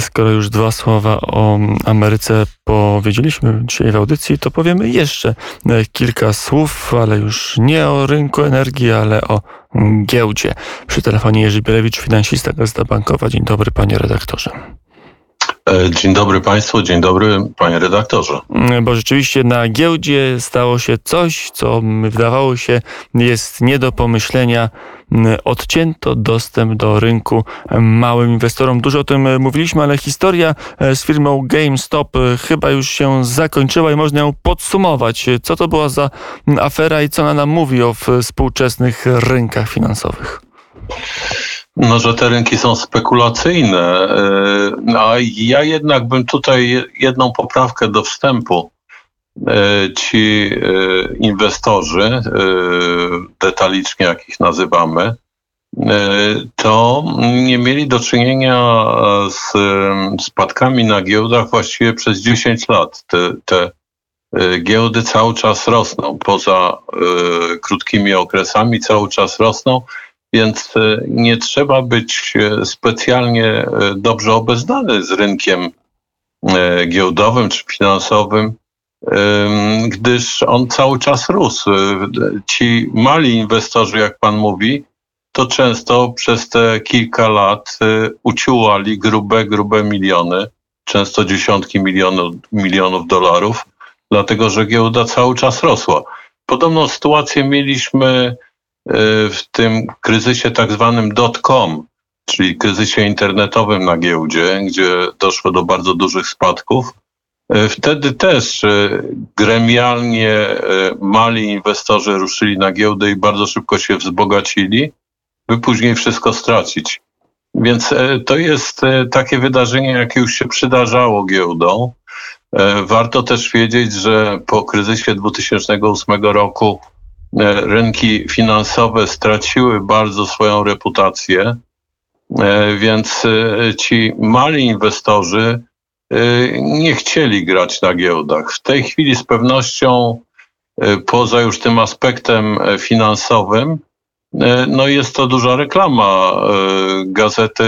Skoro już dwa słowa o Ameryce powiedzieliśmy dzisiaj w audycji, to powiemy jeszcze kilka słów, ale już nie o rynku energii, ale o giełdzie. Przy telefonie Jerzy Bielewicz, finansista Gazeta Bankowa. Dzień dobry, panie redaktorze. E, dzień dobry Państwu, dzień dobry Panie redaktorze. Bo rzeczywiście na giełdzie stało się coś, co wydawało się jest nie do pomyślenia. Odcięto dostęp do rynku małym inwestorom. Dużo o tym mówiliśmy, ale historia e, z firmą GameStop e, chyba już się zakończyła i można ją podsumować. Co to była za afera i co ona nam mówi o współczesnych rynkach finansowych? No, że te rynki są spekulacyjne, e, a ja jednak bym tutaj jedną poprawkę do wstępu. E, ci e, inwestorzy, detalicznie jak ich nazywamy, to nie mieli do czynienia z spadkami na giełdach właściwie przez 10 lat. Te, te giełdy cały czas rosną, poza krótkimi okresami cały czas rosną więc e, nie trzeba być e, specjalnie e, dobrze obeznany z rynkiem giełdowym czy finansowym, gdyż on cały czas rósł. Ci mali inwestorzy, jak pan mówi, to często przez te kilka lat uciułali grube, grube miliony, często dziesiątki milionów, milionów dolarów, dlatego że giełda cały czas rosła. Podobną sytuację mieliśmy w tym kryzysie tak zwanym dot-com, czyli kryzysie internetowym na giełdzie, gdzie doszło do bardzo dużych spadków. Y, wtedy też y, gremialnie mali inwestorzy ruszyli na giełdę i bardzo szybko się wzbogacili, by później wszystko stracić. Więc to jest takie wydarzenie, jakie już się przydarzało giełdą. Warto też wiedzieć, że po kryzysie 2008 roku E, rynki finansowe straciły bardzo swoją reputację, e, więc e, ci mali inwestorzy nie chcieli grać na giełdach. W tej chwili z pewnością, poza już tym aspektem finansowym, no jest to duża reklama. Gazety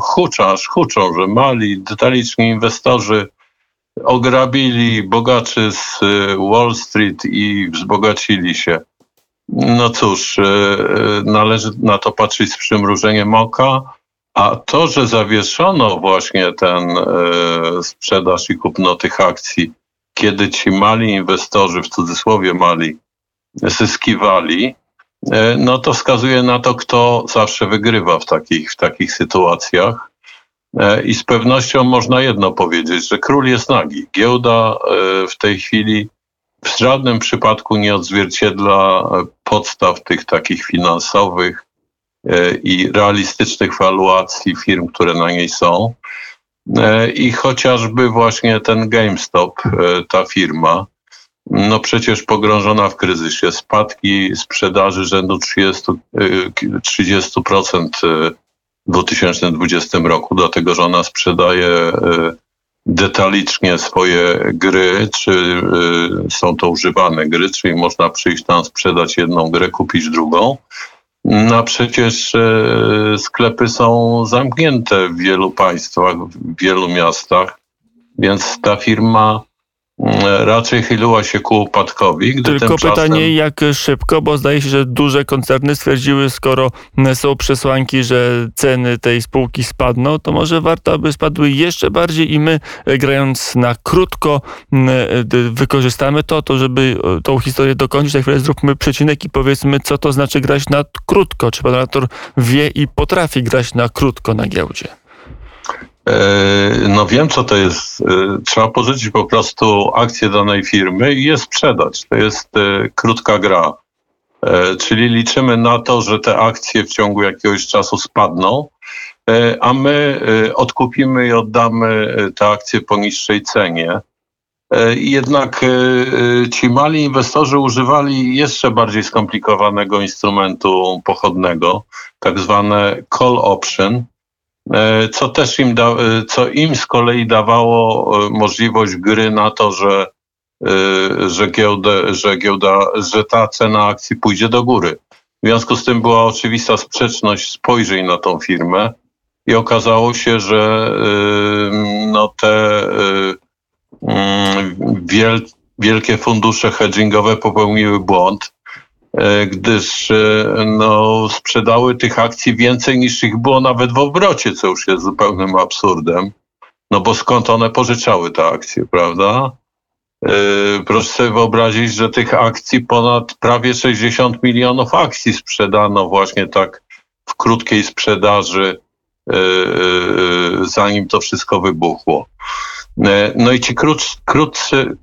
huczą, huczą, że mali, detaliczni inwestorzy ograbili bogaczy z y, Wall Street i wzbogacili się. No cóż, y, y, należy na to patrzeć z przymrużeniem oka, a to, że zawieszono właśnie ten sprzedaż i kupno tych akcji, kiedy ci mali inwestorzy, w cudzysłowie mali, zyskiwali, no to wskazuje na to, kto zawsze wygrywa w takich, w takich sytuacjach. E, I z pewnością można jedno powiedzieć, że król jest nagi. Giełda e, w tej chwili w żadnym przypadku nie odzwierciedla e, podstaw tych takich finansowych i realistycznych waluacji firm, które na niej są. I chociażby właśnie ten GameStop, ta firma, no przecież pogrążona w kryzysie, spadki sprzedaży rzędu 30%, 30% w 2020 roku, dlatego że ona sprzedaje e, detalicznie swoje gry, czy e, są to używane gry, czyli można przyjść tam, sprzedać jedną grę, kupić drugą. No przecież e, sklepy są zamknięte w wielu państwach, w wielu miastach, więc ta firma raczej chyliła się ku upadkowi. Gdy Tylko tymczasem... pytanie, jak szybko, bo zdaje się, że duże koncerny stwierdziły, skoro są przesłanki, że ceny tej spółki spadną, to może warto, aby spadły jeszcze bardziej i my, e, grając na krótko, e, wykorzystamy to, to żeby e, tą historię dokończyć. Za chwilę zróbmy przecinek i powiedzmy, co to znaczy grać na krótko. Czy pan redaktor wie i potrafi grać na krótko na giełdzie? E, no wiem, co to jest. E, trzeba pożyczyć po prostu akcję danej firmy i je sprzedać. To jest e, krótka gra. Czyli liczymy na to, że te akcje w ciągu jakiegoś czasu spadną, a my odkupimy i oddamy te akcje po niższej cenie. Jednak ci mali inwestorzy używali jeszcze bardziej skomplikowanego instrumentu pochodnego, tak zwane call option, co też im, da, e, co im z kolei dawało e, możliwość gry na to, że, że, giełdę, że, giełda, że ta cena akcji pójdzie do góry. W związku z tym była oczywista sprzeczność spojrzeń na tą firmę. i okazało się, że no te wiel, wielkie fundusze hedgingowe popełniły błąd, gdyż no, sprzedały tych akcji więcej niż ich było nawet w obrocie, co już jest zupełnym absurdem. No bo skąd one pożyczały te akcje, prawda? Yy, proszę sobie wyobrazić, że tych akcji ponad prawie 60 milionów akcji sprzedano właśnie tak w krótkiej sprzedaży, yy, zanim to wszystko wybuchło. No i ci krótcy,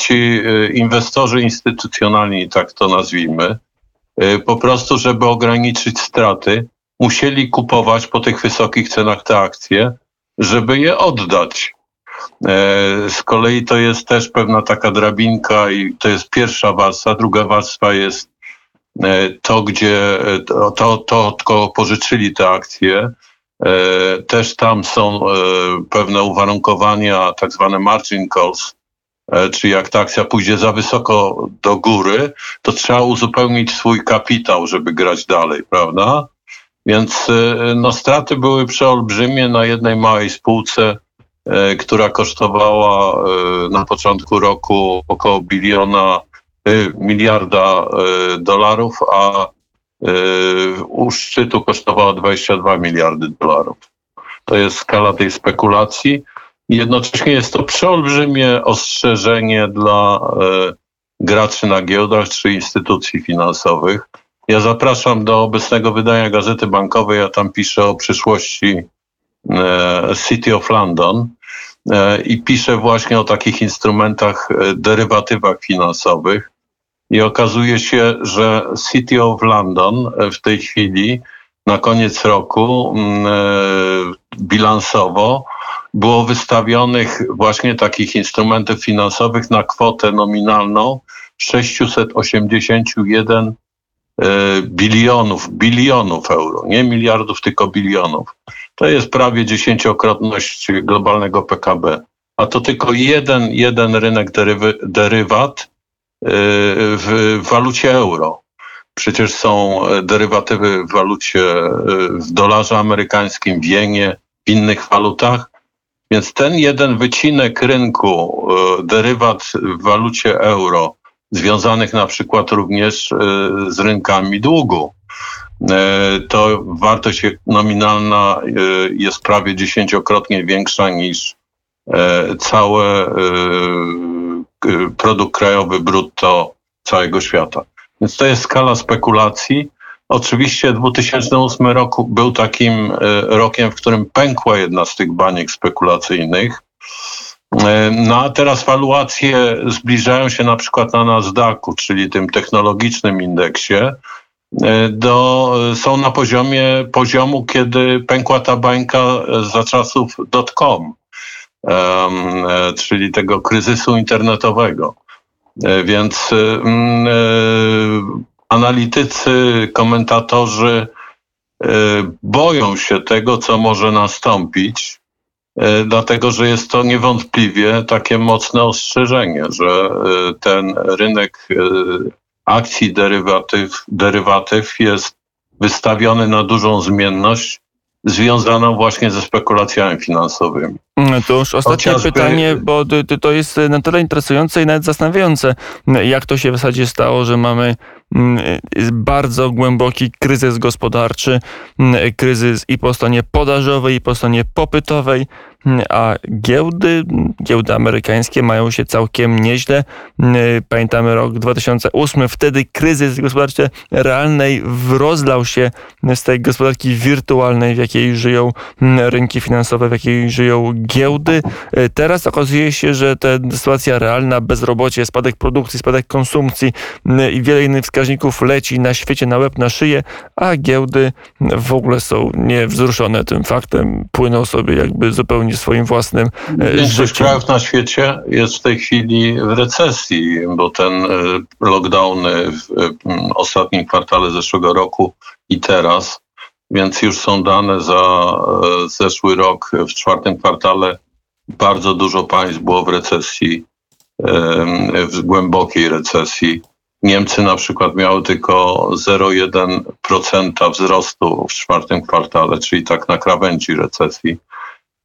ci inwestorzy instytucjonalni, tak to nazwijmy, po prostu, żeby ograniczyć straty, musieli kupować po tych wysokich cenach te akcje, żeby je oddać. E, z kolei to jest też pewna taka drabinka i to jest pierwsza warstwa. Druga warstwa jest e, to, gdzie to, to, to kogo pożyczyli te akcje. E, też tam są pewne uwarunkowania, tak zwane margin calls, czyli jak ta akcja pójdzie za wysoko do góry, to trzeba uzupełnić swój kapitał, żeby grać dalej, prawda? Więc no, straty były przeolbrzymie na jednej małej spółce E, która kosztowała e, na początku roku około biliona, e, miliarda dolarów, a u szczytu kosztowała 22 miliardy dolarów. To jest skala tej spekulacji. Jednocześnie jest to przeolbrzymie ostrzeżenie dla graczy na giełdach czy instytucji finansowych. Ja zapraszam do obecnego wydania Gazety Bankowej. Ja tam piszę o przyszłości City of London. E, i pisze właśnie o takich instrumentach, e, derywatywach finansowych. I okazuje się, że City of London e, w tej chwili na koniec roku mm, bilansowo było wystawionych właśnie takich instrumentów finansowych na kwotę nominalną 681 bilionów, bilionów euro, nie miliardów, tylko bilionów. To jest prawie dziesięciokrotność globalnego PKB. A to tylko jeden, jeden rynek derywy, derywat w walucie euro. Przecież są derywatywy w walucie, y, w dolarze amerykańskim, w jenie, w innych walutach. Więc ten jeden wycinek rynku, y, derywat w walucie euro, związanych na przykład również z rynkami długu, E, to wartość nominalna e, jest prawie dziesięciokrotnie większa niż e, cały produkt krajowy brutto całego świata. Więc to jest skala spekulacji. Oczywiście 2008 rok był takim rokiem, w którym pękła jedna z tych baniek spekulacyjnych. No a teraz waluacje zbliżają się na przykład na Nasdaqu, czyli tym technologicznym indeksie, do, są na poziomie poziomu, kiedy pękła ta bańka za czasów dot-com, czyli tego kryzysu internetowego. E, więc analitycy, komentatorzy boją się tego, co może nastąpić, dlatego że jest to niewątpliwie takie mocne ostrzeżenie, że ten rynek akcji derywatyw, derywatyw jest wystawiony na dużą zmienność związaną właśnie ze spekulacjami finansowymi. Mm, to już ostatnie Chociażby... pytanie, bo to jest na tyle interesujące i nawet zastanawiające, jak to się w zasadzie stało, że mamy mm, bardzo głęboki kryzys gospodarczy, mm, kryzys i po stronie podażowej, i po stronie popytowej, a giełdy, giełdy amerykańskie mają się całkiem nieźle. Pamiętamy rok 2008, wtedy kryzys gospodarczy realnej rozlał się z tej gospodarki wirtualnej, w jakiej żyją rynki finansowe, w jakiej żyją giełdy. Teraz okazuje się, że ta sytuacja realna, bezrobocie, spadek produkcji, spadek konsumpcji i wiele innych wskaźników leci na świecie na łeb, na szyję, a giełdy w ogóle są niewzruszone tym faktem, płyną sobie jakby zupełnie swoim własnym e, Większość życiem. krajów na świecie jest w tej chwili w recesji, bo ten e, lockdowny w ostatnim kwartale zeszłego roku i teraz, więc już są dane za e, zeszły rok w czwartym kwartale. Bardzo dużo państw było w recesji, w głębokiej recesji. Niemcy na przykład miały tylko 0,1% wzrostu w czwartym kwartale, czyli tak na krawędzi recesji.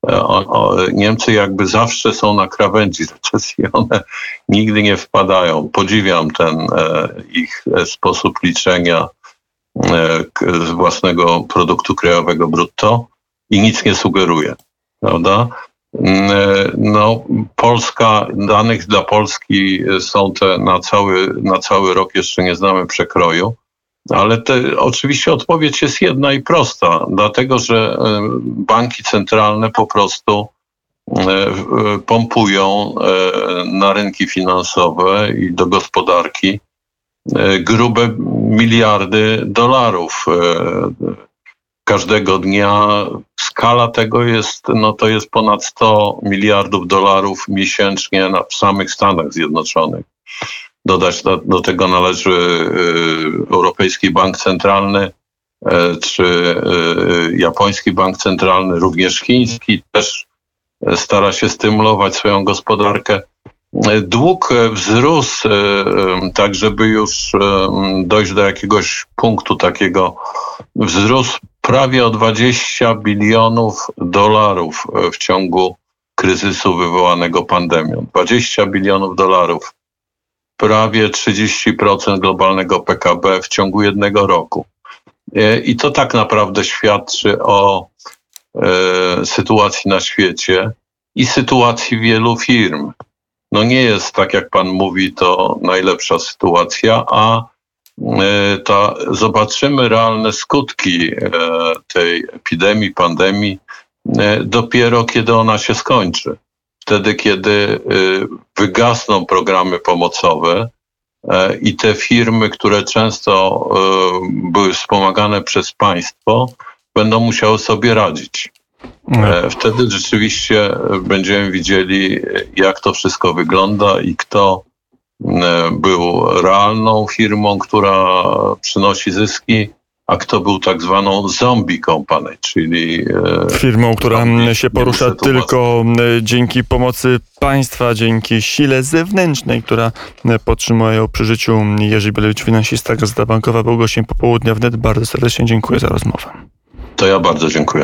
E, o, o, Niemcy jakby zawsze są na krawędzi recesji, one nigdy nie wpadają. Podziwiam ten e, ich sposób liczenia e, z własnego produktu krajowego brutto i nic nie sugeruje, prawda? Mm, no, Polska, danych dla Polski są te na cały, na cały rok, jeszcze nie znamy przekroju, ale te, oczywiście odpowiedź jest jedna i prosta, dlatego że e, banki centralne po prostu e, pompują e, na rynki finansowe i do gospodarki grube miliardy dolarów każdego dnia. Skala tego jest, no to jest ponad 100 miliardów dolarów miesięcznie na, w samych Stanach Zjednoczonych. Dodać do, do tego należy y, Europejski Bank Centralny, y, czy y, Japoński Bank Centralny, również chiński też stara się stymulować swoją gospodarkę. Dług wzrósł tak, żeby już dojść do jakiegoś punktu takiego wzrósł prawie o 20 bilionów dolarów w ciągu kryzysu wywołanego pandemią. 20 bilionów dolarów, prawie 30% globalnego PKB w ciągu jednego roku. I to tak naprawdę świadczy o e, sytuacji na świecie i sytuacji wielu firm. No nie jest, tak jak pan mówi, to najlepsza sytuacja, a E, to zobaczymy realne skutki e, tej epidemii, pandemii e, dopiero kiedy ona się skończy. Wtedy, kiedy wygasną programy pomocowe i te firmy, które często były wspomagane przez państwo, będą musiały sobie radzić. Wtedy rzeczywiście będziemy widzieli, jak to wszystko wygląda i kto E, był realną firmą, która przynosi zyski, a kto był tak zwaną zombie company, czyli e, firmą, która się porusza tylko dzięki pomocy państwa, dzięki sile zewnętrznej, która podtrzymuje ją przy życiu. Jerzy Bielewicz, finansista, Gazeta Bankowa, był gościem popołudnia wnet. Bardzo serdecznie dziękuję za rozmowę. To ja bardzo dziękuję.